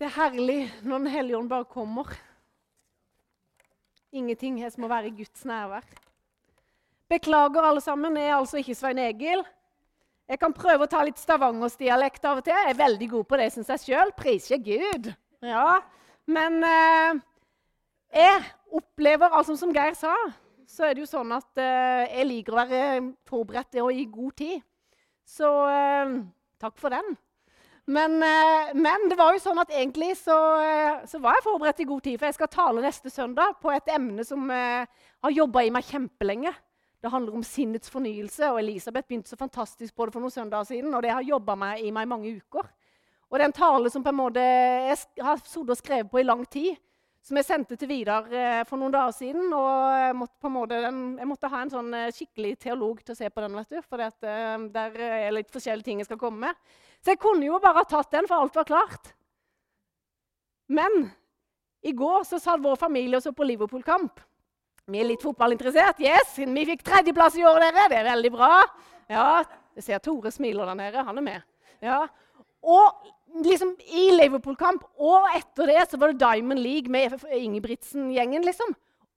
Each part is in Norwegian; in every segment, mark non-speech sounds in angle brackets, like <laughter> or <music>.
Det er herlig når Den hellige ånd bare kommer. Ingenting er som å være i Guds nærvær. Beklager, alle sammen. Jeg er altså ikke Svein Egil. Jeg kan prøve å ta litt stavangersdialekt av og til. Jeg er veldig god på det, syns jeg sjøl. Priser Gud. Ja. Men eh, jeg opplever, altså som Geir sa, så er det jo sånn at eh, jeg liker å være forberedt og i god tid. Så eh, takk for den. Men, eh, men, det var jo sånn at egentlig så, eh, så, var jeg forberedt i god tid. For jeg skal tale neste søndag på et emne som eh, har jobba i meg kjempelenge. Det handler om sinnets fornyelse. og Elisabeth begynte så fantastisk på det for noen søndager siden. Og det har jobba i meg i mange uker. Og det er en tale som på en måte jeg har sittet og skrevet på i lang tid. Som jeg sendte til Vidar eh, for noen dager siden. Og måtte, måte, jeg måtte ha en sånn skikkelig teolog til å se på den. vet du, For det, der er litt forskjellige ting jeg skal komme med. Så jeg kunne jo bare ha tatt den, for alt var klart. Men i går så satt vår familie og så på Liverpool-kamp. Vi er litt fotballinteressert. Yes, Vi fikk tredjeplass i år, dere. Det er veldig bra. Ja, Jeg ser Tore smiler der nede. Han er med. Ja. Og liksom i Liverpool-kamp og etter det så var det Diamond League med Ingebrigtsen-gjengen. liksom.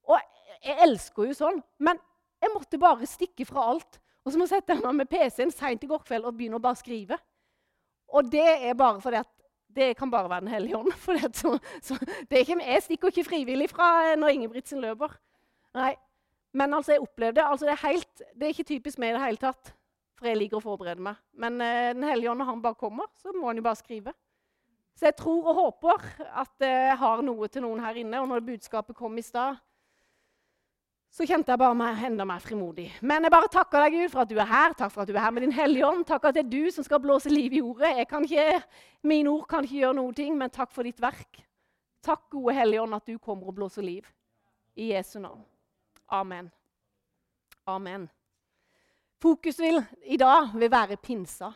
Og jeg elsker jo sånn. Men jeg måtte bare stikke fra alt. Og så må jeg sette meg med PC-en seint i går kveld og begynne å bare skrive. Og det er bare fordi at det kan bare være Den hellige ånd. <laughs> Så, så ikke, jeg stikker ikke frivillig fra eh, når Ingebrigtsen løper. Nei. Men altså, jeg opplevde. Altså, det, er helt, det er ikke typisk meg i det hele tatt. For jeg liker å forberede meg. Men uh, Den hellige ånd, når han bare kommer, så må han jo bare skrive. Så jeg tror og håper at jeg har noe til noen her inne. Og når budskapet kom i stad, så kjente jeg bare meg enda mer frimodig. Men jeg bare takker deg, Gud, for at du er her. Takk for at du er her med din Hellige Ånd. Takk at det er du som skal blåse liv i ordet. Jeg kan ikke, Mine ord kan ikke gjøre noe, men takk for ditt verk. Takk, gode Hellige Ånd, at du kommer og blåser liv. I Jesu navn. Amen. Amen. Fokus vil, i dag vil være pinsa.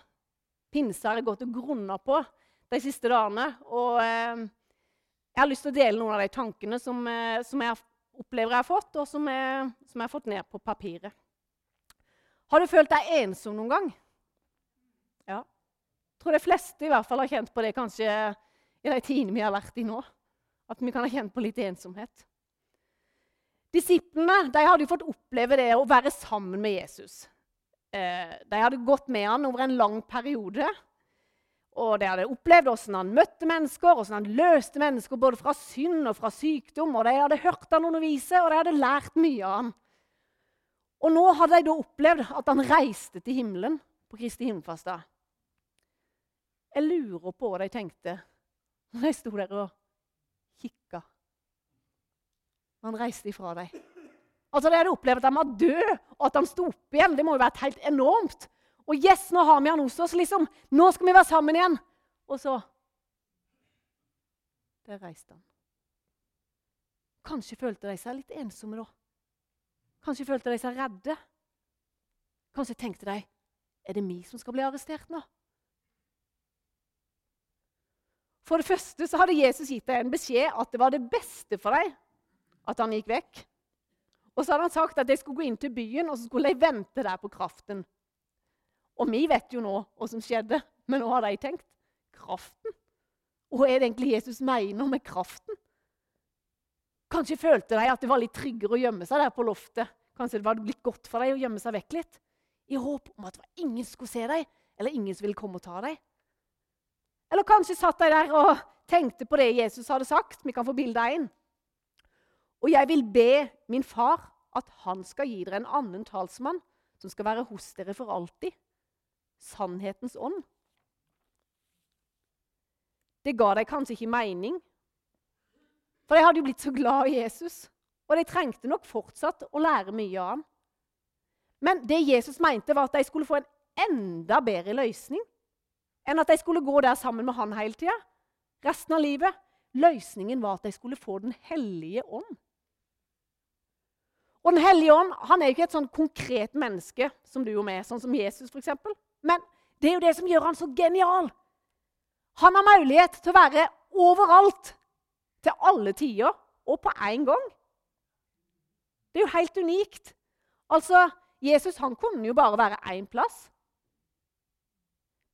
Pinsa har jeg gått og grunna på de siste dagene. Og eh, jeg har lyst til å dele noen av de tankene som, eh, som jeg opplever jeg har fått, og som jeg, som jeg har fått ned på papiret. Har du følt deg ensom noen gang? Ja. Jeg tror de fleste i hvert fall har kjent på det kanskje i de tidene vi har vært i nå. At vi kan ha kjent på litt ensomhet. Disiplene de hadde jo fått oppleve det å være sammen med Jesus. Eh, de hadde gått med han over en lang periode. Og de hadde opplevd hvordan han møtte mennesker, hvordan han løste mennesker både fra synd og fra sykdom. og De hadde hørt han undervise, og de hadde lært mye av han. Og nå hadde de da opplevd at han reiste til himmelen på Kristi himmelfartsdag. Jeg lurer på hva de tenkte når de sto der og kikka. Han reiste ifra dem. Altså, De hadde opplevd at han var død, og at han sto opp igjen. Det må jo vært helt enormt. Og yes, nå har vi han hos oss. liksom. Nå skal vi være sammen igjen. Og så Der reiste han. Kanskje følte de seg litt ensomme da. Kanskje følte de seg redde. Kanskje tenkte de er det vi som skal bli arrestert nå? For det første så hadde Jesus gitt deg en beskjed at det var det beste for deg at han gikk vekk. Og så hadde han sagt at de skulle gå inn til byen og så skulle de vente der på kraften. Og vi vet jo nå hva som skjedde, men nå har de tenkt kraften. Hva er det egentlig Jesus mener med kraften? Kanskje følte de at det var litt tryggere å gjemme seg der på loftet. Kanskje det var blitt godt for dem å gjemme seg vekk litt. I håp om at ingen skulle se dem, eller ingen som ville komme og ta dem. Eller kanskje satt de der og tenkte på det Jesus hadde sagt. Vi kan få bilde inn. Og jeg vil be min far at han skal gi dere en annen talsmann som skal være hos dere for alltid sannhetens ånd. Det ga dem kanskje ikke mening, for de hadde jo blitt så glad i Jesus. Og de trengte nok fortsatt å lære mye av ham. Men det Jesus mente, var at de skulle få en enda bedre løsning enn at de skulle gå der sammen med han hele tida. Resten av livet. Løsningen var at de skulle få Den hellige ånd. Og Den hellige ånd han er jo ikke et sånn konkret menneske som du og meg, sånn som Jesus f.eks. Men det er jo det som gjør han så genial. Han har mulighet til å være overalt, til alle tider og på én gang. Det er jo helt unikt. Altså, Jesus han kunne jo bare være én plass.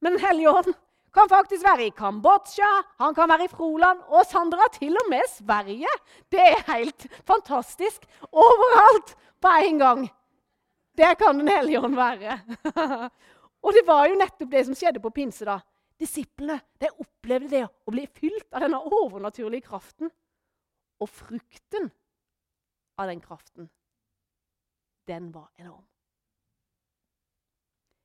Men Den hellige ånd kan faktisk være i Kambodsja, han kan være i Froland, og Sandra til og med Sverige. Det er helt fantastisk. Overalt på en gang. Det kan Den hellige ånd være. <laughs> og det var jo nettopp det som skjedde på pinse. da. Disiplene de opplevde det å bli fylt av denne overnaturlige kraften. Og frukten av den kraften, den var enorm.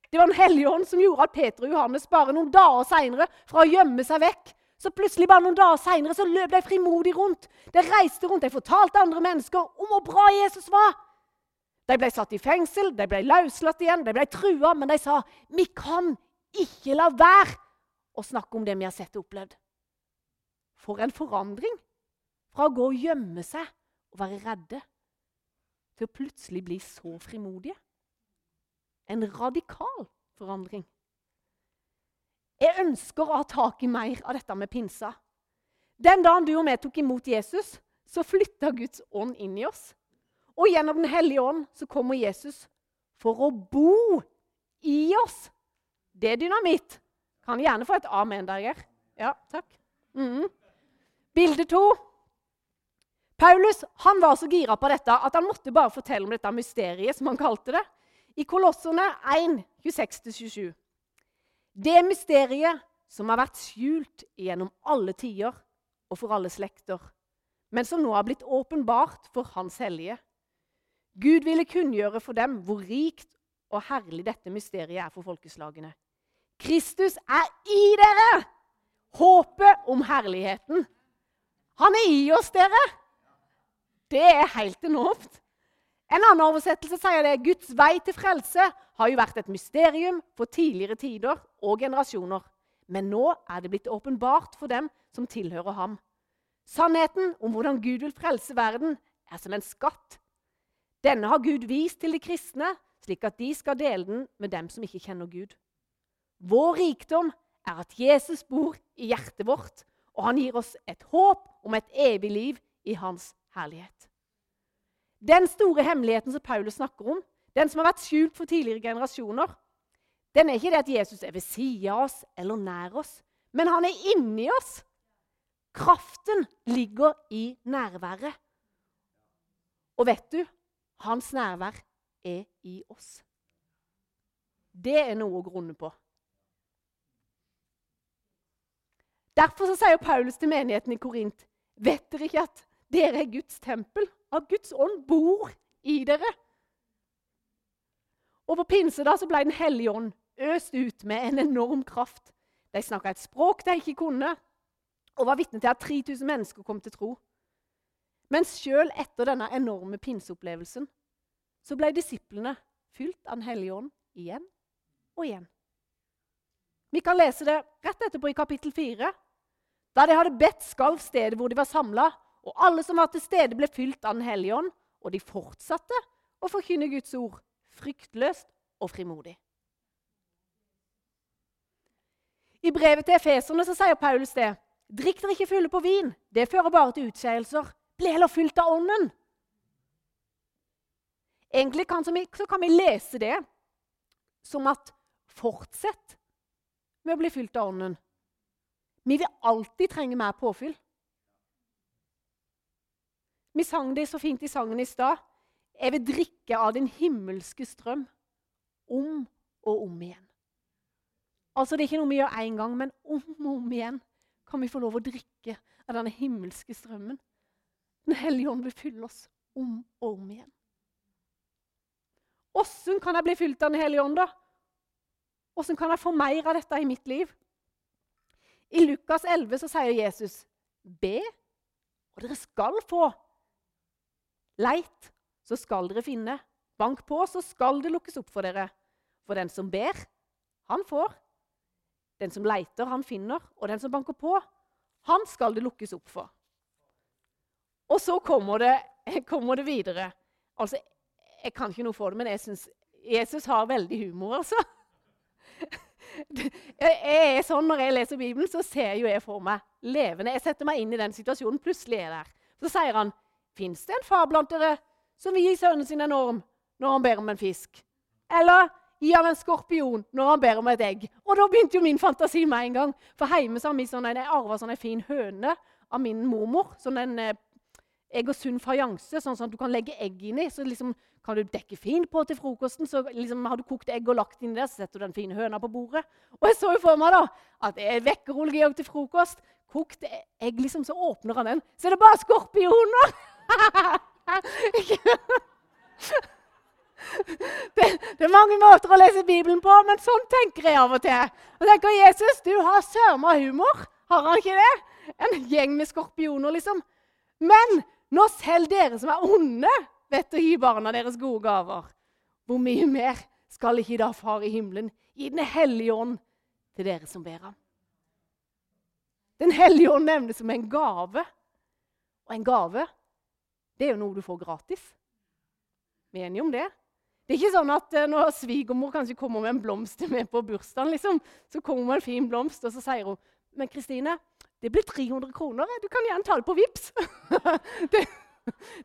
Det var Den hellige ånd som gjorde at Peter og Johannes bare noen dager seinere, fra å gjemme seg vekk, så plutselig bare noen dager senere, så løp de frimodig rundt. De reiste rundt, de fortalte andre mennesker om hvor bra Jesus var. De ble satt i fengsel, de ble løslatt igjen, de ble trua, men de sa vi kan ikke la være å snakke om det vi har sett og opplevd. For en forandring! Fra å gå og gjemme seg og være redde til å plutselig bli så frimodige. En radikal forandring. Jeg ønsker å ha tak i mer av dette med pinsa. Den dagen du og vi tok imot Jesus, så flytta Guds ånd inn i oss. Og gjennom Den hellige ånd så kommer Jesus for å bo i oss. Det er dynamitt. Kan gjerne få et amen der, Geir. Ja, takk. Mm. Bilde to. Paulus han var så gira på dette at han måtte bare fortelle om dette mysteriet, som han kalte det, i Kolossene 1, 26-27. Det mysteriet som har vært skjult gjennom alle tider og for alle slekter, men som nå har blitt åpenbart for Hans hellige. Gud ville kunngjøre for dem hvor rikt og herlig dette mysteriet er for folkeslagene. Kristus er i dere! Håpet om herligheten. Han er i oss, dere! Det er helt enormt. En annen oversettelse sier det Guds vei til frelse har jo vært et mysterium for tidligere tider og generasjoner. Men nå er det blitt åpenbart for dem som tilhører ham. Sannheten om hvordan Gud vil frelse verden, er som en skatt. Denne har Gud vist til de kristne, slik at de skal dele den med dem som ikke kjenner Gud. Vår rikdom er at Jesus bor i hjertet vårt, og han gir oss et håp om et evig liv i hans herlighet. Den store hemmeligheten som Paulus snakker om, den som har vært skjult for tidligere generasjoner, den er ikke det at Jesus er ved siden av oss eller nær oss, men han er inni oss. Kraften ligger i nærværet. Og vet du, hans nærvær er i oss. Det er noe å grunne på. Derfor sier Paulus til menigheten i Korint.: Vet dere ikke at dere er Guds tempel? At Guds ånd bor i dere? Og På pinsedag ble Den hellige ånd øst ut med en enorm kraft. De snakka et språk de ikke kunne, og var vitne til at 3000 mennesker kom til tro. Men sjøl etter denne enorme pinseopplevelsen så ble disiplene fylt av Den hellige ånd igjen og igjen. Vi kan lese det rett etterpå i kapittel 4. Da de hadde bedt, skalv stedet hvor de var samla, og alle som var til stede, ble fylt av Den hellige ånd, og de fortsatte å forkynne Guds ord fryktløst og frimodig. I brevet til efeserne så sier Paulus det. Drikk dere ikke fulle på vin. Det fører bare til utskeielser. Bli heller fylt av Ånden. Egentlig kan, kan vi lese det som at fortsett med å bli fylt av Ånden. Vi vil alltid trenge mer påfyll. Vi sang det så fint i sangen i stad. Jeg vil drikke av din himmelske strøm om og om igjen. Altså, Det er ikke noe vi gjør én gang, men om og om igjen kan vi få lov å drikke av denne himmelske strømmen. Den hellige ånd vil fylle oss om og om igjen. Åssen kan jeg bli fylt av Den hellige ånd, da? Åssen kan jeg få mer av dette i mitt liv? I Lukas 11 så sier Jesus, 'Be, og dere skal få.' Leit, så skal dere finne. Bank på, så skal det lukkes opp for dere. For den som ber, han får. Den som leiter, han finner. Og den som banker på, han skal det lukkes opp for. Og så kommer det, <laughs> kommer det videre. Altså, Jeg kan ikke noe for det, men jeg syns Jesus har veldig humor, altså. <laughs> Jeg er sånn Når jeg leser Bibelen, så ser jo jeg for meg levende. Jeg setter meg inn i den situasjonen. Plutselig er jeg der. Så sier han, 'Fins det en far blant dere som vil gi sønnen sin en orm når han ber om en fisk?' Eller gi ham en skorpion når han ber om et egg. Og da begynte jo min fantasi med en gang. For hjemme har vi sånn, jeg arva sånn en fin høne av min mormor. Sånn en eh, egg og sunn fajanse, sånn, sånn at du kan legge egg inni. Så liksom, kan du dekke fint på til frokosten. Så liksom, har du kokt egg og lagt inni der, så setter du den fine høna på bordet. Og jeg så jo for meg da, at jeg vekker Ole til frokost. Kokt egg, liksom, så åpner han den. Så er det bare skorpioner! <laughs> det, det, er mange måter å lese Bibelen på, men sånn tenker jeg av og til. Og tenker Jesus, du har sørma humor. Har han ikke det? En gjeng med skorpioner, liksom. Men når selv dere som er onde, vet å gi barna deres gode gaver, hvor mye mer skal ikke da Far i himmelen gi Den hellige ånd til dere som ber ham? Den hellige ånd nevnes som en gave. Og en gave, det er jo noe du får gratis. Vi er enige om det? Det er ikke sånn at uh, når svigermor kanskje kommer med en blomst med på bursdagen, liksom, så kommer hun med en fin blomst, og så sier hun Men Kristine, det blir 300 kroner. Du kan gjerne ta det på VIPS. <laughs> det,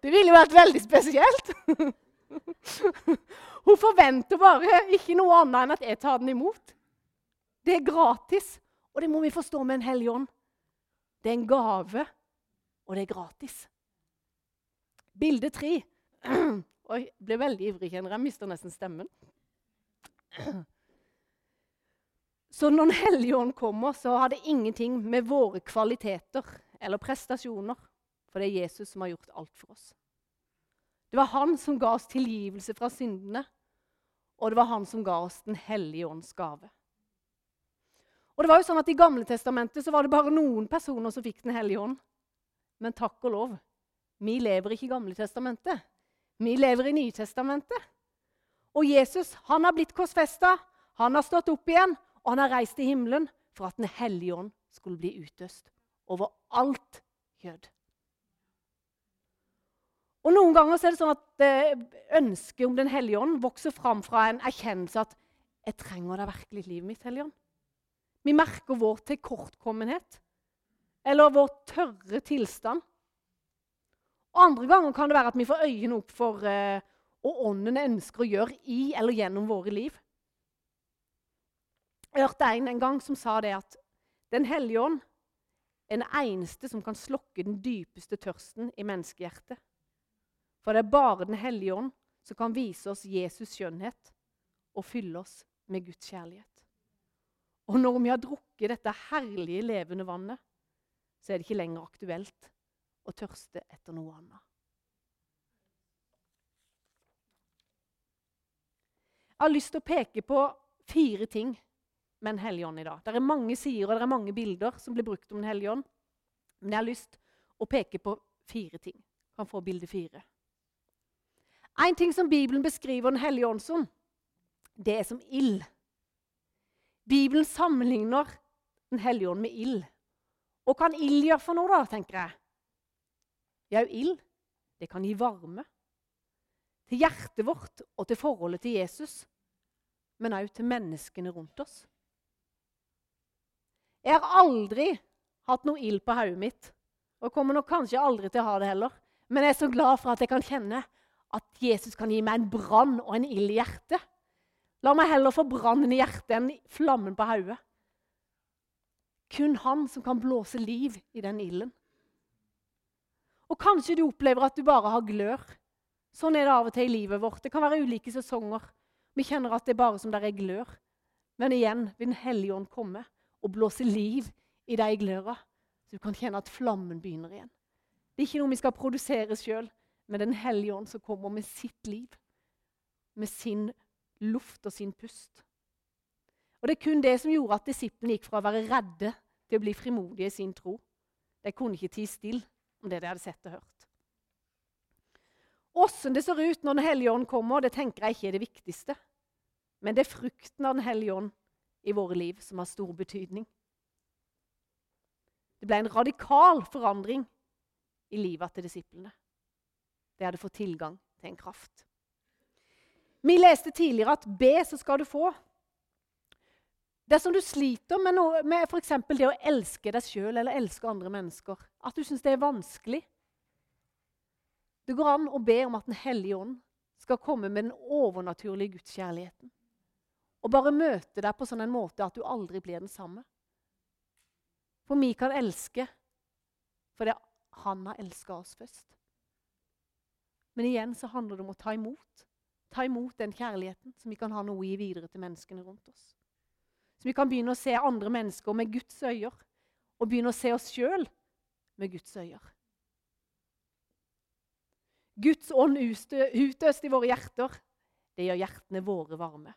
det ville jo vært veldig spesielt. <laughs> hun forventer bare ikke noe annet enn at jeg tar den imot. Det er gratis, og det må vi forstå med en hellig ånd. Det er en gave, og det er gratis. Bilde tre. <clears throat> Oi, ble veldig ivrig, kjenner jeg. Mister nesten stemmen. <clears throat> Så når Den hellige ånd kommer, så har det ingenting med våre kvaliteter eller prestasjoner. For det er Jesus som har gjort alt for oss. Det var han som ga oss tilgivelse fra syndene. Og det var han som ga oss Den hellige ånds gave. Og det var jo sånn at I Gamle testamentet så var det bare noen personer som fikk Den hellige ånd. Men takk og lov, vi lever ikke i Gamle testamentet. Vi lever i Nytestamentet. Og Jesus han har blitt korsfesta, han har stått opp igjen, og han har reist til himmelen for at Den hellige ånd skulle bli utøst over alt kjød. Og Noen ganger er det sånn at eh, ønsket om Den hellige ånd vokser fram fra en erkjennelse at 'Jeg trenger deg virkelig i livet mitt, Hellige ånd'. Vi merker vår tilkortkommenhet eller vår tørre tilstand. Og Andre ganger kan det være at vi får øynene opp for uh, hva Ånden ønsker å gjøre i eller gjennom våre liv. Jeg hørte en en gang som sa det at Den hellige ånd er den eneste som kan slokke den dypeste tørsten i menneskehjertet. For det er bare Den hellige ånd som kan vise oss Jesus' skjønnhet og fylle oss med Guds kjærlighet. Og når vi har drukket dette herlige, levende vannet, så er det ikke lenger aktuelt og tørste etter noe annet. Jeg har lyst til å peke på fire ting med en hellig ånd i dag. Det er mange sider og det er mange bilder som blir brukt om en hellige ånd. Men jeg har lyst til å peke på fire ting. Kan få bilde fire. En ting som Bibelen beskriver Den hellige ånd som, det er som ild. Bibelen sammenligner Den hellige ånd med ild. Og hva kan ild gjøre for noe, da, tenker jeg? Jau, ild, det kan gi varme. Til hjertet vårt og til forholdet til Jesus, men òg til menneskene rundt oss. Jeg har aldri hatt noe ild på hodet mitt, og kommer nok kanskje aldri til å ha det heller. Men jeg er så glad for at jeg kan kjenne at Jesus kan gi meg en brann og en ild i hjertet. La meg heller få brannen i hjertet enn flammen på hodet. Kun han som kan blåse liv i den ilden. Og kanskje du opplever at du bare har glør. Sånn er det av og til i livet vårt. Det kan være ulike sesonger. Vi kjenner at det er bare som der er glør. Men igjen vil Den hellige ånd komme og blåse liv i de gløra, så du kan kjenne at flammen begynner igjen. Det er ikke noe vi skal produsere sjøl, men Den hellige ånd som kommer med sitt liv. Med sin luft og sin pust. Og Det er kun det som gjorde at disiplene gikk fra å være redde til å bli frimodige i sin tro. De kunne ikke tie stille om det de hadde sett og hørt. Åssen det ser ut når Den hellige ånd kommer, det tenker jeg ikke er det viktigste. Men det er frukten av Den hellige ånd i våre liv som har stor betydning. Det ble en radikal forandring i livet til disiplene. De hadde fått tilgang til en kraft. Vi leste tidligere at be, så skal du få. Dersom du sliter med, noe, med f.eks. det å elske deg sjøl eller elske andre mennesker, at du syns det er vanskelig Det går an å be om at Den hellige ånd skal komme med den overnaturlige gudskjærligheten. og bare møte deg på sånn en måte at du aldri blir den samme. For vi kan elske fordi han har elska oss først. Men igjen så handler det om å ta imot. Ta imot den kjærligheten, som vi kan ha noe i videre til menneskene rundt oss. Så vi kan begynne å se andre mennesker med Guds øyne, og begynne å se oss sjøl med Guds øyne. Guds ånd utøst i våre hjerter, det gjør hjertene våre varme.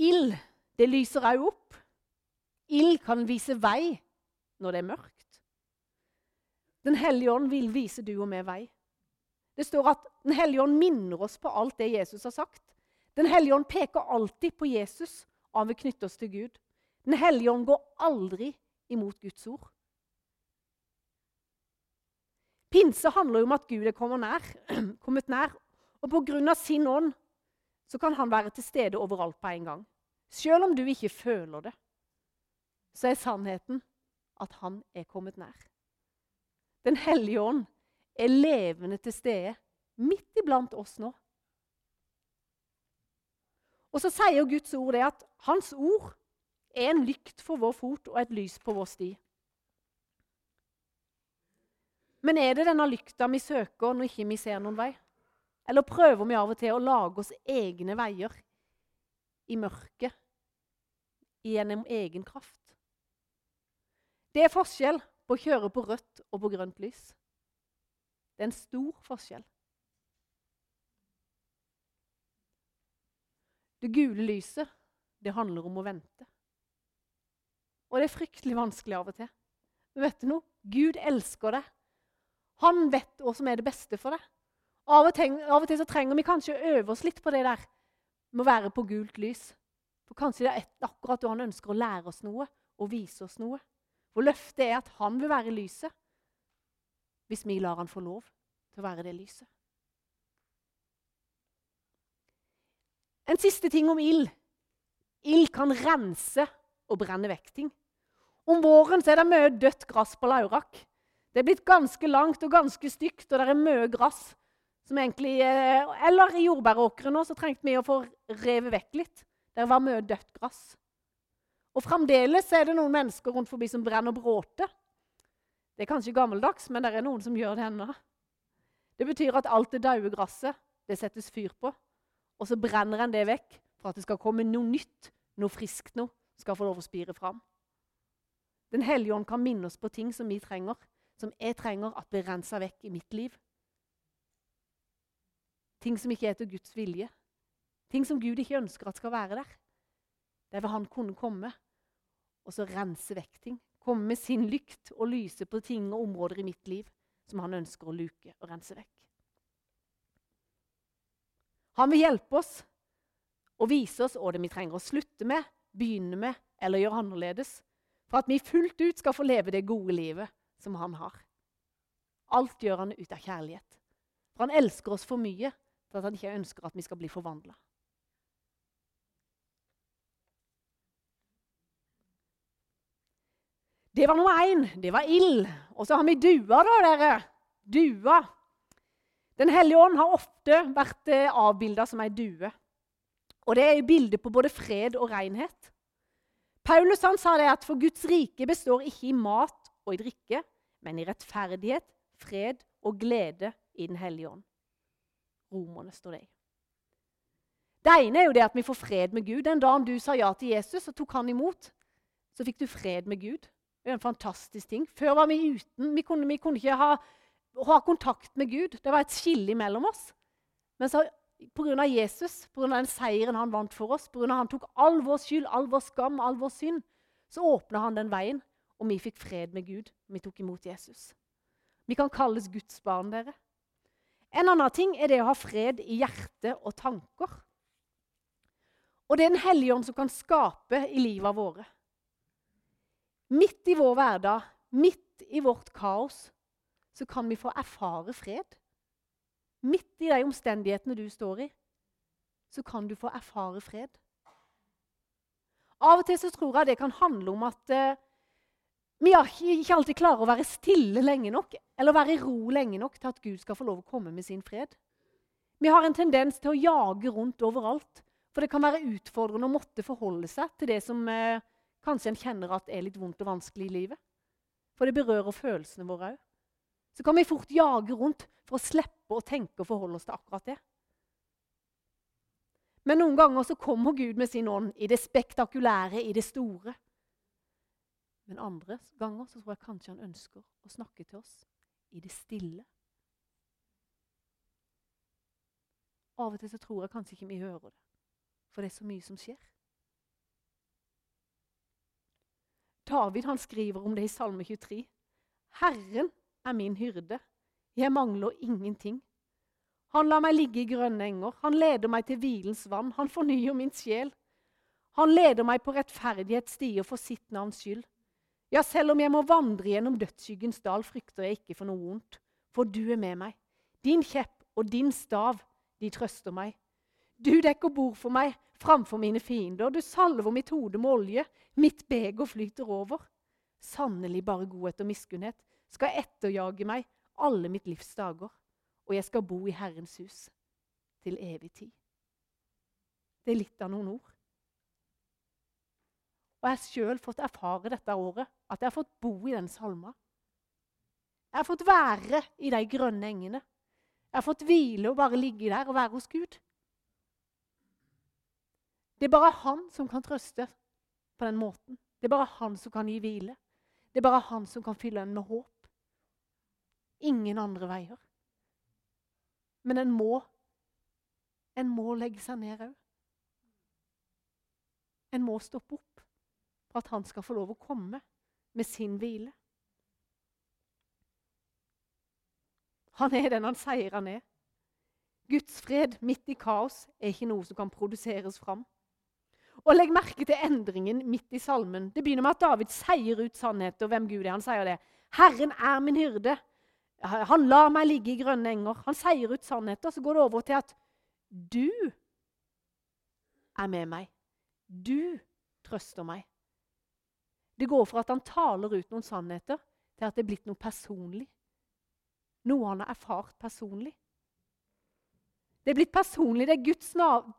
Ild, det lyser òg opp. Ild kan vise vei når det er mørkt. Den hellige ånd vil vise du og meg vei. Det står at Den hellige ånd minner oss på alt det Jesus har sagt. Den hellige ånd peker alltid på Jesus, og han vil knytte oss til Gud. Den hellige ånd går aldri imot Guds ord. Pinse handler jo om at Gud er kommet nær. <clears throat> kommet nær. Og pga. sin ånd så kan han være til stede overalt på en gang. Selv om du ikke føler det, så er sannheten at han er kommet nær. Den hellige ånd er levende til stede midt iblant oss nå. Og så sier Guds ord det at hans ord er en lykt for vår fot og et lys på vår sti. Men er det denne lykta vi søker når ikke vi ser noen vei? Eller prøver vi av og til å lage oss egne veier i mørket gjennom egen kraft? Det er forskjell på å kjøre på rødt og på grønt lys. Det er en stor forskjell. Det gule lyset, det handler om å vente. Og det er fryktelig vanskelig av og til. Men vet du noe? Gud elsker deg. Han vet hva som er det beste for deg. Av og, til, av og til så trenger vi kanskje å øve oss litt på det der med å være på gult lys. For kanskje det er akkurat da han ønsker å lære oss noe og vise oss noe. For løftet er at han vil være lyset hvis vi lar han få lov til å være det lyset. En siste ting om ild. Ild kan rense og brenne vekk ting. Om våren er det mye dødt gress på Laurak. Det er blitt ganske langt og ganske stygt, og det er mye gress. som egentlig, Eller i jordbæråkeren så trengte vi å få revet vekk litt. Det var mye dødt gress. Og fremdeles er det noen mennesker rundt forbi som brenner bråte. Det er kanskje gammeldags, men det er noen som gjør det ennå. Det betyr at alt det daue gresset det settes fyr på, og så brenner en det vekk for at det skal komme noe nytt, noe friskt noe, skal få lov å spire fram. Den hellige ånd kan minne oss på ting som vi trenger, som jeg trenger at blir rensa vekk i mitt liv. Ting som ikke er til Guds vilje. Ting som Gud ikke ønsker at skal være der. Der vil han kunne komme og så rense vekk ting. Komme med sin lykt og lyse på ting og områder i mitt liv som han ønsker å luke og rense vekk. Han vil hjelpe oss og vise oss hva vi trenger å slutte med, begynne med eller gjøre annerledes for at vi fullt ut skal få leve det gode livet som han har. Alt gjør han ut av kjærlighet. For han elsker oss for mye til at han ikke ønsker at vi skal bli forvandla. Det var nummer én. Det var ild. Og så har vi dua, da, dere. Dua. Den hellige ånd har ofte vært eh, avbilda som ei due. Og det er bilde på både fred og renhet. Paulus han sa det at for Guds rike består ikke i mat og i drikke, men i rettferdighet, fred og glede i Den hellige ånd. Romerne står det i. Det ene er jo det at vi får fred med Gud. Den dagen du sa ja til Jesus og tok han imot, så fikk du fred med Gud. Det er en fantastisk ting. Før var vi uten. Vi kunne, vi kunne ikke ha, ha, kontakt med Gud. Det var et skille mellom oss. Men så Pga. Jesus, pga. den seieren han vant for oss, pga. han tok all vår skyld, all vår skam, all vår synd, så åpna han den veien, og vi fikk fred med Gud. Vi tok imot Jesus. Vi kan kalles Guds barn, dere. En annen ting er det å ha fred i hjerte og tanker. Og det er Den hellige ånd som kan skape i livet våre. Midt i vår hverdag, midt i vårt kaos, så kan vi få erfare fred. Midt i de omstendighetene du står i, så kan du få erfare fred. Av og til så tror jeg det kan handle om at eh, vi ikke alltid klarer å være stille lenge nok eller være i ro lenge nok til at Gud skal få lov å komme med sin fred. Vi har en tendens til å jage rundt overalt. For det kan være utfordrende å måtte forholde seg til det som eh, kanskje en kjenner at er litt vondt og vanskelig i livet. For det berører følelsene våre òg. Så kan vi fort jage rundt for å slippe å tenke og forholde oss til akkurat det. Men noen ganger så kommer Gud med sin ånd i det spektakulære, i det store. Men andre ganger så tror jeg kanskje han ønsker å snakke til oss i det stille. Av og til så tror jeg kanskje ikke vi hører det, for det er så mye som skjer. David han skriver om det i Salme 23. Herren er min hyrde, jeg mangler ingenting. Han lar meg ligge i grønne enger, han leder meg til hvilens vann, han fornyer min sjel. Han leder meg på rettferdighetsstier for sitt navns skyld. Ja, selv om jeg må vandre gjennom dødsskyggens dal, frykter jeg ikke for noe vondt, for du er med meg. Din kjepp og din stav, de trøster meg. Du dekker bord for meg framfor mine fiender. Du salver mitt hode med olje. Mitt beger flyter over. Sannelig bare godhet og miskunnhet skal etterjage meg alle mitt livs dager. Og jeg skal bo i Herrens hus til evig tid. Det er litt av noen ord. Og jeg har sjøl fått erfare dette året at jeg har fått bo i den salma. Jeg har fått være i de grønne engene. Jeg har fått hvile og bare ligge der og være hos Gud. Det er bare han som kan trøste på den måten. Det er bare han som kan gi hvile. Det er bare han som kan fylle en med håp. Ingen andre veier. Men en må En må legge seg ned òg. En må stoppe opp for at han skal få lov å komme med sin hvile. Han er den han sier han er. Guds fred midt i kaos er ikke noe som kan produseres fram. Og Legg merke til endringen midt i salmen. Det begynner med at David sier ut sannheten og hvem Gud er. Han sier det. 'Herren er min hyrde. Han lar meg ligge i grønne enger.' Han seier ut sannheter. Så går det over til at 'du er med meg'. Du trøster meg. Det går fra at han taler ut noen sannheter, til at det er blitt noe personlig. Noe han har erfart personlig. Det er blitt personlig. Det er Guds,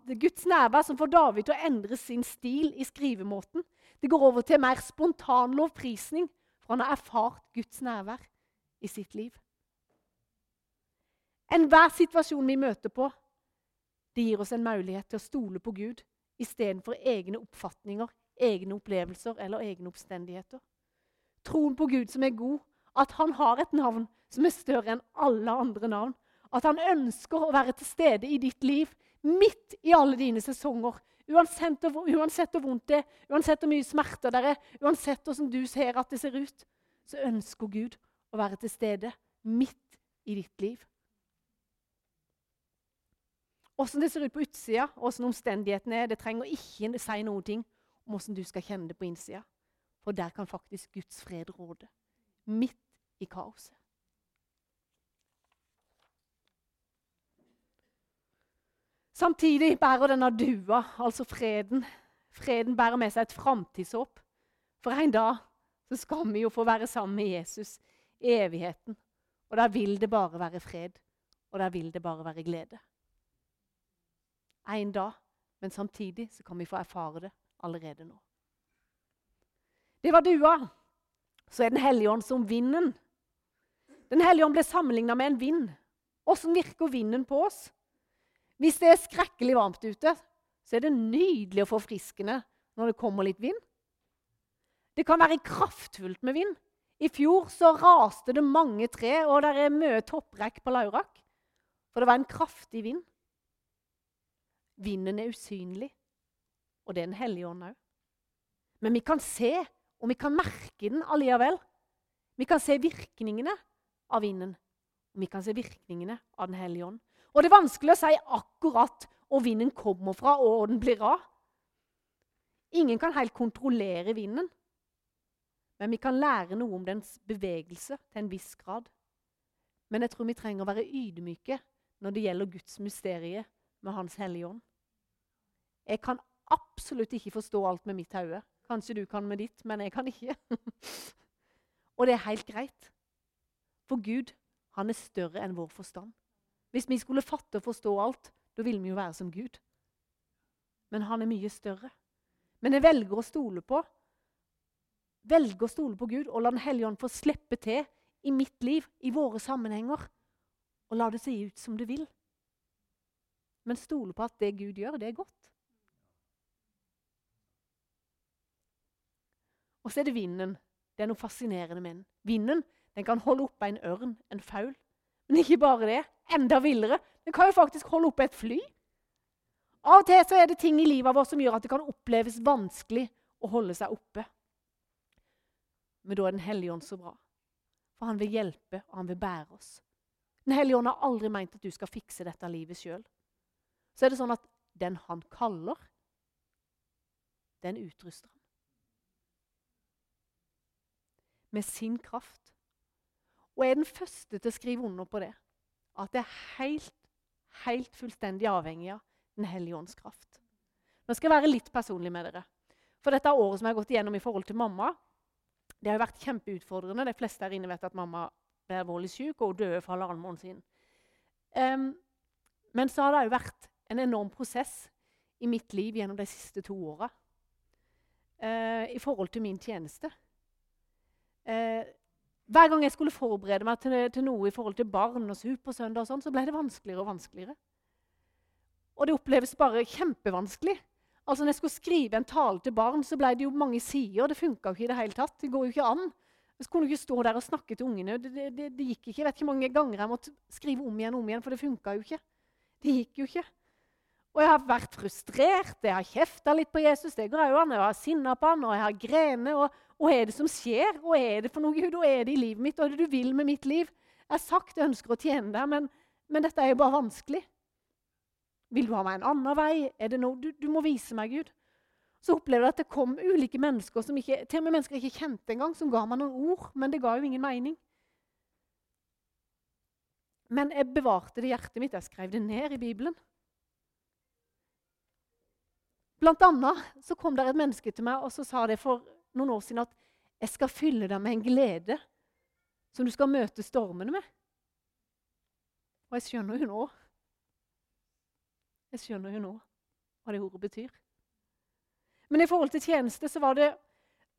det Guds nærvær som får David til å endre sin stil i skrivemåten. Det går over til mer spontan lovprisning, for han har erfart Guds nærvær i sitt liv. Enhver situasjon vi møter på, det gir oss en mulighet til å stole på Gud istedenfor egne oppfatninger, egne opplevelser eller egne oppstendigheter. Troen på Gud som er god, at han har et navn som er større enn alle andre navn. At han ønsker å være til stede i ditt liv midt i alle dine sesonger. Uansett, uansett hvor vondt det er, uansett hvor mye smerter det er, uansett hvordan du ser at det ser ut, så ønsker Gud å være til stede midt i ditt liv. Åssen det ser ut på utsida, åssen omstendighetene er, det trenger ikke si noe om åssen du skal kjenne det på innsida. For der kan faktisk Guds fred råde. Midt i kaoset. Samtidig bærer denne dua, altså freden, freden bærer med seg et framtidshåp. For en dag så skal vi jo få være sammen med Jesus i evigheten. Og der vil det bare være fred, og der vil det bare være glede. En dag, men samtidig så kan vi få erfare det allerede nå. Det var dua. Så er Den hellige ånd som vinden. Den hellige ånd ble sammenligna med en vind. Åssen virker vinden på oss? Hvis det er skrekkelig varmt ute, så er det nydelig og forfriskende når det kommer litt vind. Det kan være kraftfullt med vind. I fjor så raste det mange tre, og det er mye topprekk på Laurak. For det var en kraftig vind. Vinden er usynlig, og det er Den hellige ånd òg. Men vi kan se, og vi kan merke den alliavel. Vi kan se virkningene av vinden, og vi kan se virkningene av Den hellige ånd. Og det er vanskelig å si akkurat hvor vinden kommer fra, og hvor den blir av. Ingen kan helt kontrollere vinden. Men vi kan lære noe om dens bevegelse til en viss grad. Men jeg tror vi trenger å være ydmyke når det gjelder Guds mysterie med Hans Hellige Ånd. Jeg kan absolutt ikke forstå alt med mitt hode. Kanskje du kan med ditt, men jeg kan ikke. <laughs> Og det er helt greit. For Gud, han er større enn vår forstand. Hvis vi skulle fatte og forstå alt, da ville vi jo være som Gud. Men han er mye større. Men jeg velger å stole på velger å stole på Gud og la Den hellige ånd få slippe til i mitt liv, i våre sammenhenger, og la det se ut som det vil. Men stole på at det Gud gjør, det er godt. Og så er det vinden. Det er noe fascinerende med den. Vinden den kan holde oppe en ørn, en faul. Men ikke bare det. Enda villere. Den kan jo faktisk holde oppe et fly. Av og til så er det ting i livet vårt som gjør at det kan oppleves vanskelig å holde seg oppe. Men da er Den hellige ånd så bra. For han vil hjelpe, og han vil bære oss. Den hellige ånd har aldri meint at du skal fikse dette livet sjøl. Så er det sånn at den han kaller, den utruster han. Med sin kraft. Og er den første til å skrive under på det. At det er helt, helt fullstendig avhengig av Den hellige ånds kraft. Nå skal jeg være litt personlig med dere. For dette året som jeg har gått igjennom i forhold til mamma, det har jo vært kjempeutfordrende. De fleste her inne vet at mamma ble alvorlig syk og døde for halvannen måned siden. Um, men så har det òg vært en enorm prosess i mitt liv gjennom de siste to åra uh, i forhold til min tjeneste. Uh, hver gang jeg skulle forberede meg til, til, noe i forhold til barn og supersøndag, og sånn, så ble det vanskeligere og vanskeligere. Og det oppleves bare kjempevanskelig. Altså, når jeg skulle skrive en tale til barn, så ble det jo mange sider. Det funka ikke i det hele tatt. Det går jo ikke an. Jeg skulle ikke stå der og snakke til ungene. Det, det, det, gikk ikke. Jeg vet ikke hvor mange ganger jeg måtte skrive om igjen og om igjen, for det funka jo ikke. Det gikk jo ikke. Og jeg har vært frustrert, jeg har kjefta litt på Jesus, det går an. Jeg har sinna på han, og jeg har grener. Og hva er det som skjer? Hva er det for noe, Gud? Hva er det i livet mitt? Hva er det du vil med mitt liv? Jeg har sagt jeg ønsker å tjene deg, men, men dette er jo bare vanskelig. Vil du ha meg en annen vei? Er det noe du, du må vise meg, Gud? Så opplevde jeg at det kom ulike mennesker, som ikke, til og med mennesker jeg ikke kjente engang, som ga meg noen ord, men det ga jo ingen mening. Men jeg bevarte det i hjertet mitt. Jeg skrev det ned i Bibelen. Blant annet så kom det et menneske til meg og så sa det for noen år siden at jeg skal fylle deg med en glede som du skal møte stormene med. Og jeg skjønner jo nå jeg skjønner jo nå hva det ordet betyr. Men i forhold til tjeneste så var det,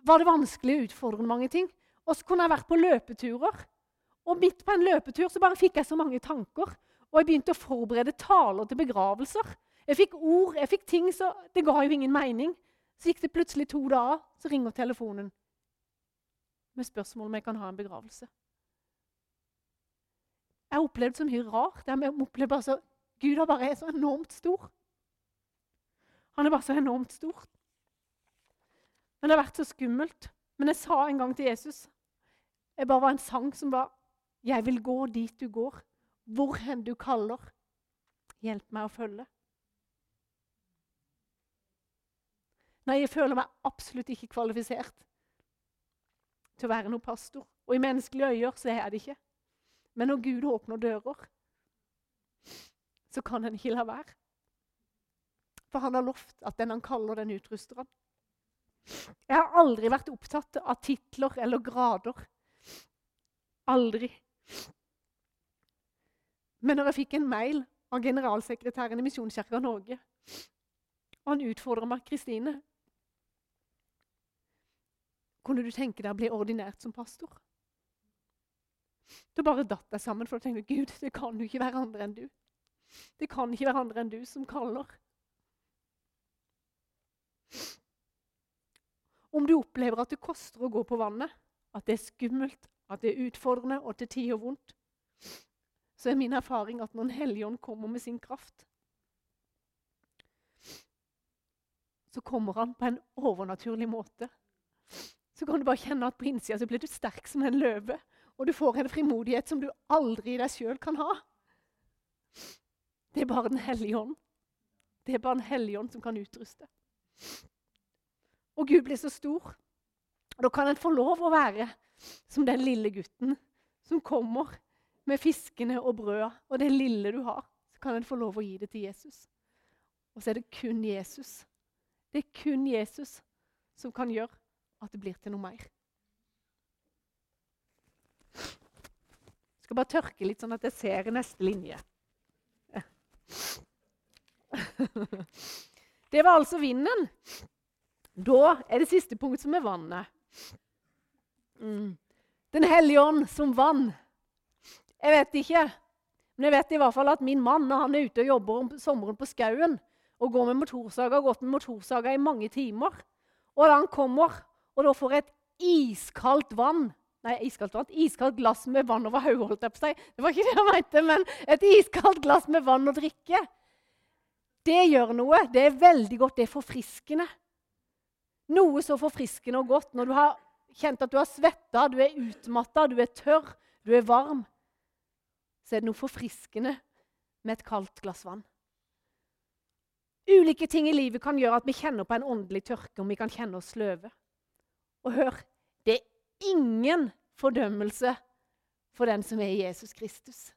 var det vanskelig å utfordre mange ting. Og så kunne jeg vært på løpeturer. Og midt på en løpetur så bare fikk jeg så mange tanker. Og jeg begynte å forberede taler til begravelser. Jeg fikk ord, jeg fikk ting, så det ga jo ingen mening. Så gikk det plutselig to dager, så ringer telefonen med spørsmål om jeg kan ha en begravelse. Jeg har opplevd så mye rart. Jeg opplevde bare så Gud er bare så enormt stor. Han er bare så enormt stor. Men det har vært så skummelt. Men jeg sa en gang til Jesus Jeg bare var en sang som var 'Jeg vil gå dit du går, hvor hen du kaller. Hjelp meg å følge'. Nei, jeg føler meg absolutt ikke kvalifisert til å være noen pastor. Og i menneskelige øyne så er jeg det ikke. Men når Gud åpner dører, så kan han ikke la være. For han har lovt at den han kaller, den utruster han. Jeg har aldri vært opptatt av titler eller grader. Aldri. Men når jeg fikk en mail av generalsekretæren i Misjonskirka Norge, og han utfordra meg Kristine Kunne du tenke deg å bli ordinert som pastor? Da bare datt jeg sammen, for da tenkte Gud, det kan jo ikke være andre enn du. Det kan ikke være andre enn du som kaller. Om du opplever at det koster å gå på vannet, at det er skummelt, at det er utfordrende og til tider vondt, så er min erfaring at når Den hellige kommer med sin kraft, så kommer han på en overnaturlig måte. Så kan du bare kjenne at på innsida så blir du sterk som en løve. Og du får en frimodighet som du aldri i deg sjøl kan ha. Det er bare Den hellige ånd. Det er bare Den hellige ånd som kan utruste. Og Gud blir så stor. Og Da kan en få lov å være som den lille gutten som kommer med fiskene og brøda. Og det lille du har, så kan en få lov å gi det til Jesus. Og så er det kun Jesus. Det er kun Jesus som kan gjøre at det blir til noe mer. Jeg skal bare tørke litt, sånn at jeg ser neste linje. <laughs> Det var altså vinden. Da er det siste punkt som er vannet. Mm. Den hellige ånd som vann. Jeg vet ikke. Men jeg vet i hvert fall at min mann når han er ute og jobber om sommeren på skauen og går med motorsaga, har gått med motorsaga i mange timer Og da han kommer og da får et iskaldt vann Nei, iskaldt vann, iskaldt glass med vann over hodet, holdt jeg på seg. Det var ikke det jeg mente, men et iskaldt glass med vann å drikke. Det gjør noe. Det er veldig godt. Det er forfriskende. Noe så forfriskende og godt når du har kjent at du har svetta, du er utmatta, du er tørr, du er varm. Så er det noe forfriskende med et kaldt glass vann. Ulike ting i livet kan gjøre at vi kjenner på en åndelig tørke, og vi kan kjenne oss sløve. Og hør det er ingen fordømmelse for den som er Jesus Kristus.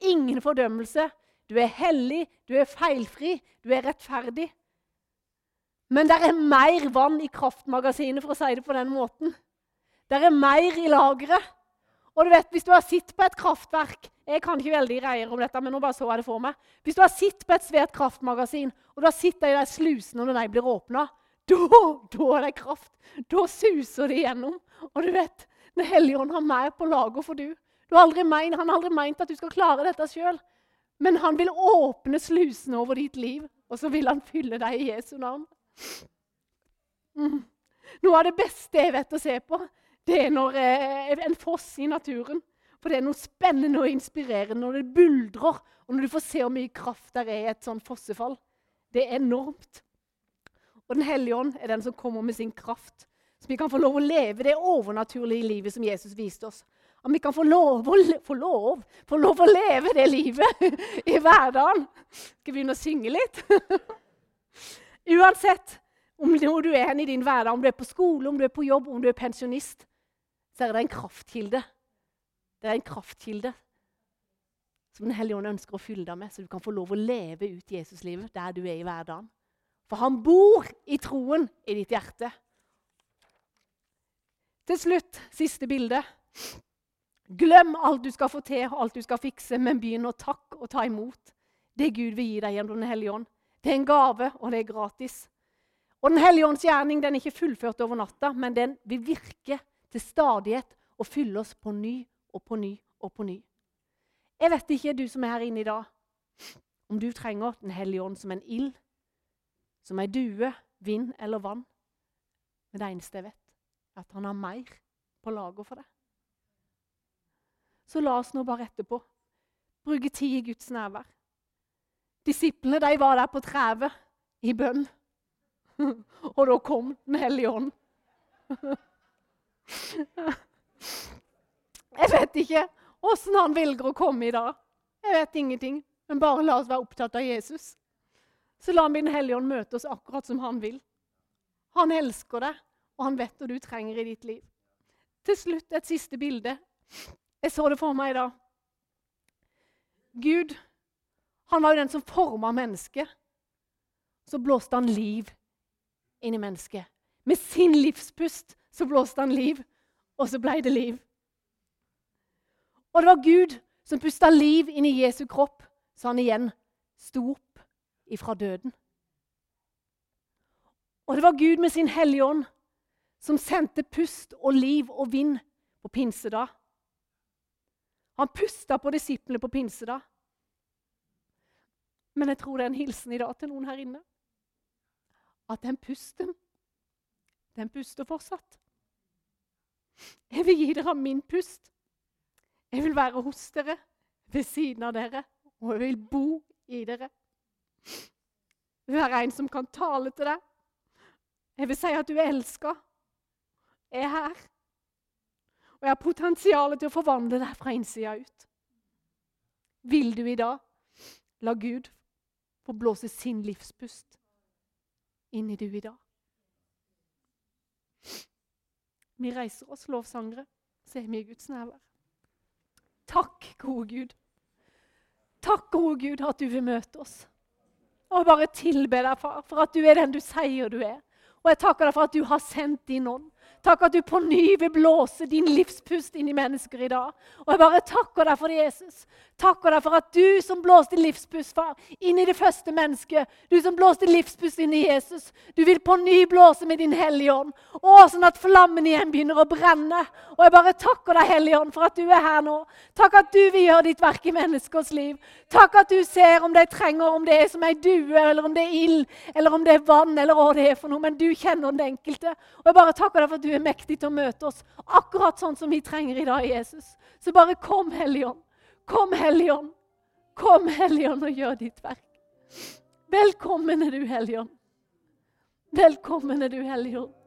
Ingen fordømmelse. Du er hellig, du er feilfri, du er rettferdig. Men det er mer vann i kraftmagasinet, for å si det på den måten. Det er mer i lageret. Og du vet, Hvis du har sittet på et kraftverk Jeg kan ikke veldig greier om dette, men nå bare så jeg det for meg. Hvis du har sittet på et svært kraftmagasin, og du har sittet i de slusene når de blir åpna, da, da er det kraft. Da suser det igjennom. Og du vet, Den hellige ånd har mer på lager for du. du har meint, han har aldri meint at du skal klare dette sjøl. Men han vil åpne slusene over ditt liv, og så vil han fylle deg i Jesu navn. Mm. Noe av det beste jeg vet å se på, det er når, eh, en foss i naturen. For det er noe spennende og inspirerende når det buldrer, og når du får se hvor mye kraft der er i et sånt fossefall. Det er enormt. Og Den hellige ånd er den som kommer med sin kraft. Så vi kan få lov å leve det overnaturlige livet som Jesus viste oss. At vi kan få lov, få lov, få lov å leve det livet <laughs> i hverdagen. Skal vi begynne å synge litt? <laughs> Uansett om du er hen i din hverdag, om du er på skole, om du er på jobb, om du er pensjonist, så er det en kraftkilde. Det er en kraftkilde som Den hellige ånd ønsker å fylle deg med, så du kan få lov å leve ut Jesuslivet der du er i hverdagen. For han bor i troen i ditt hjerte. Til slutt, siste bilde. Glem alt du skal få til, og alt du skal fikse, men begynn å takke og ta imot det Gud vil gi deg gjennom Den hellige ånd. Det er en gave, og det er gratis. Og Den hellige ånds gjerning den er ikke fullført over natta, men den vil virke til stadighet og fylle oss på ny og på ny og på ny. Jeg vet ikke, du som er her inne i dag, om du trenger Den hellige ånd som en ild, som ei due, vind eller vann. Men det eneste jeg vet, er at han har mer på lager for deg. Så la oss nå bare etterpå bruke tid i Guds nærvær. Disiplene de var der på trevet i bønn. <laughs> Og da kom Den hellige ånd. <laughs> Jeg vet ikke åssen han velger å komme i dag. Jeg vet ingenting. Men bare la oss være opptatt av Jesus. Så la Min Hellige Ånd møte oss akkurat som han vil. Han elsker deg, og han vet hva du trenger i ditt liv. Til slutt et siste bilde. Jeg så det for meg i dag. Gud han var jo den som forma mennesket. Så blåste han liv inn i mennesket. Med sin livspust så blåste han liv, og så ble det liv. Og det var Gud som pusta liv inn i Jesu kropp, så han igjen sto opp ifra døden. Og det var Gud med sin Hellige Ånd som sendte pust og liv og vind på pinsedag. Han pusta på disiplene på pinsedag. Men jeg tror det er en hilsen i dag til noen her inne. At den pusten, den puster fortsatt. Jeg vil gi dere min pust. Jeg vil være hos dere, ved siden av dere, og jeg vil bo i dere. Jeg er en som kan tale til deg. Jeg vil si at du er elska. Er her. Og jeg har potensial til å forvandle deg fra innsida ut. Vil du i dag la Gud få blåse sin livspust inn i du i dag? Vi reiser oss, lovsangere, så er vi i Guds nærvær. Takk, gode Gud. Takk, gode Gud, at du vil møte oss. Og bare tilbe deg, far, for at du er den du sier du er. Og jeg takker deg for at du har sendt din ånd. Takk at du på ny vil blåse din livspust inn i mennesker i dag. Og jeg bare takker deg for det, Jesus. Takker deg for at du som blåste livspust, far, inn i det første mennesket, du som blåste livspust inn i Jesus, du vil på ny blåse med din Hellige Ånd. Å, sånn at flammen igjen begynner å brenne. Og jeg bare takker deg, Hellige Ånd, for at du er her nå. Takk at du vil gjøre ditt verk i menneskers liv. Takk at du ser om de trenger, om det er som ei due, eller om det er ild, eller om det er vann, eller hva det er for noe. Men du kjenner den enkelte. Og jeg bare takker deg for at du er mektig til å møte oss akkurat sånn som vi trenger i dag, Jesus. Så bare kom, Hellige Ånd. Kom, Helligånd. Kom, Helligånd, og gjør ditt verk. Velkommen er du, Helligånd. Velkommen er du, Hellige Ånd.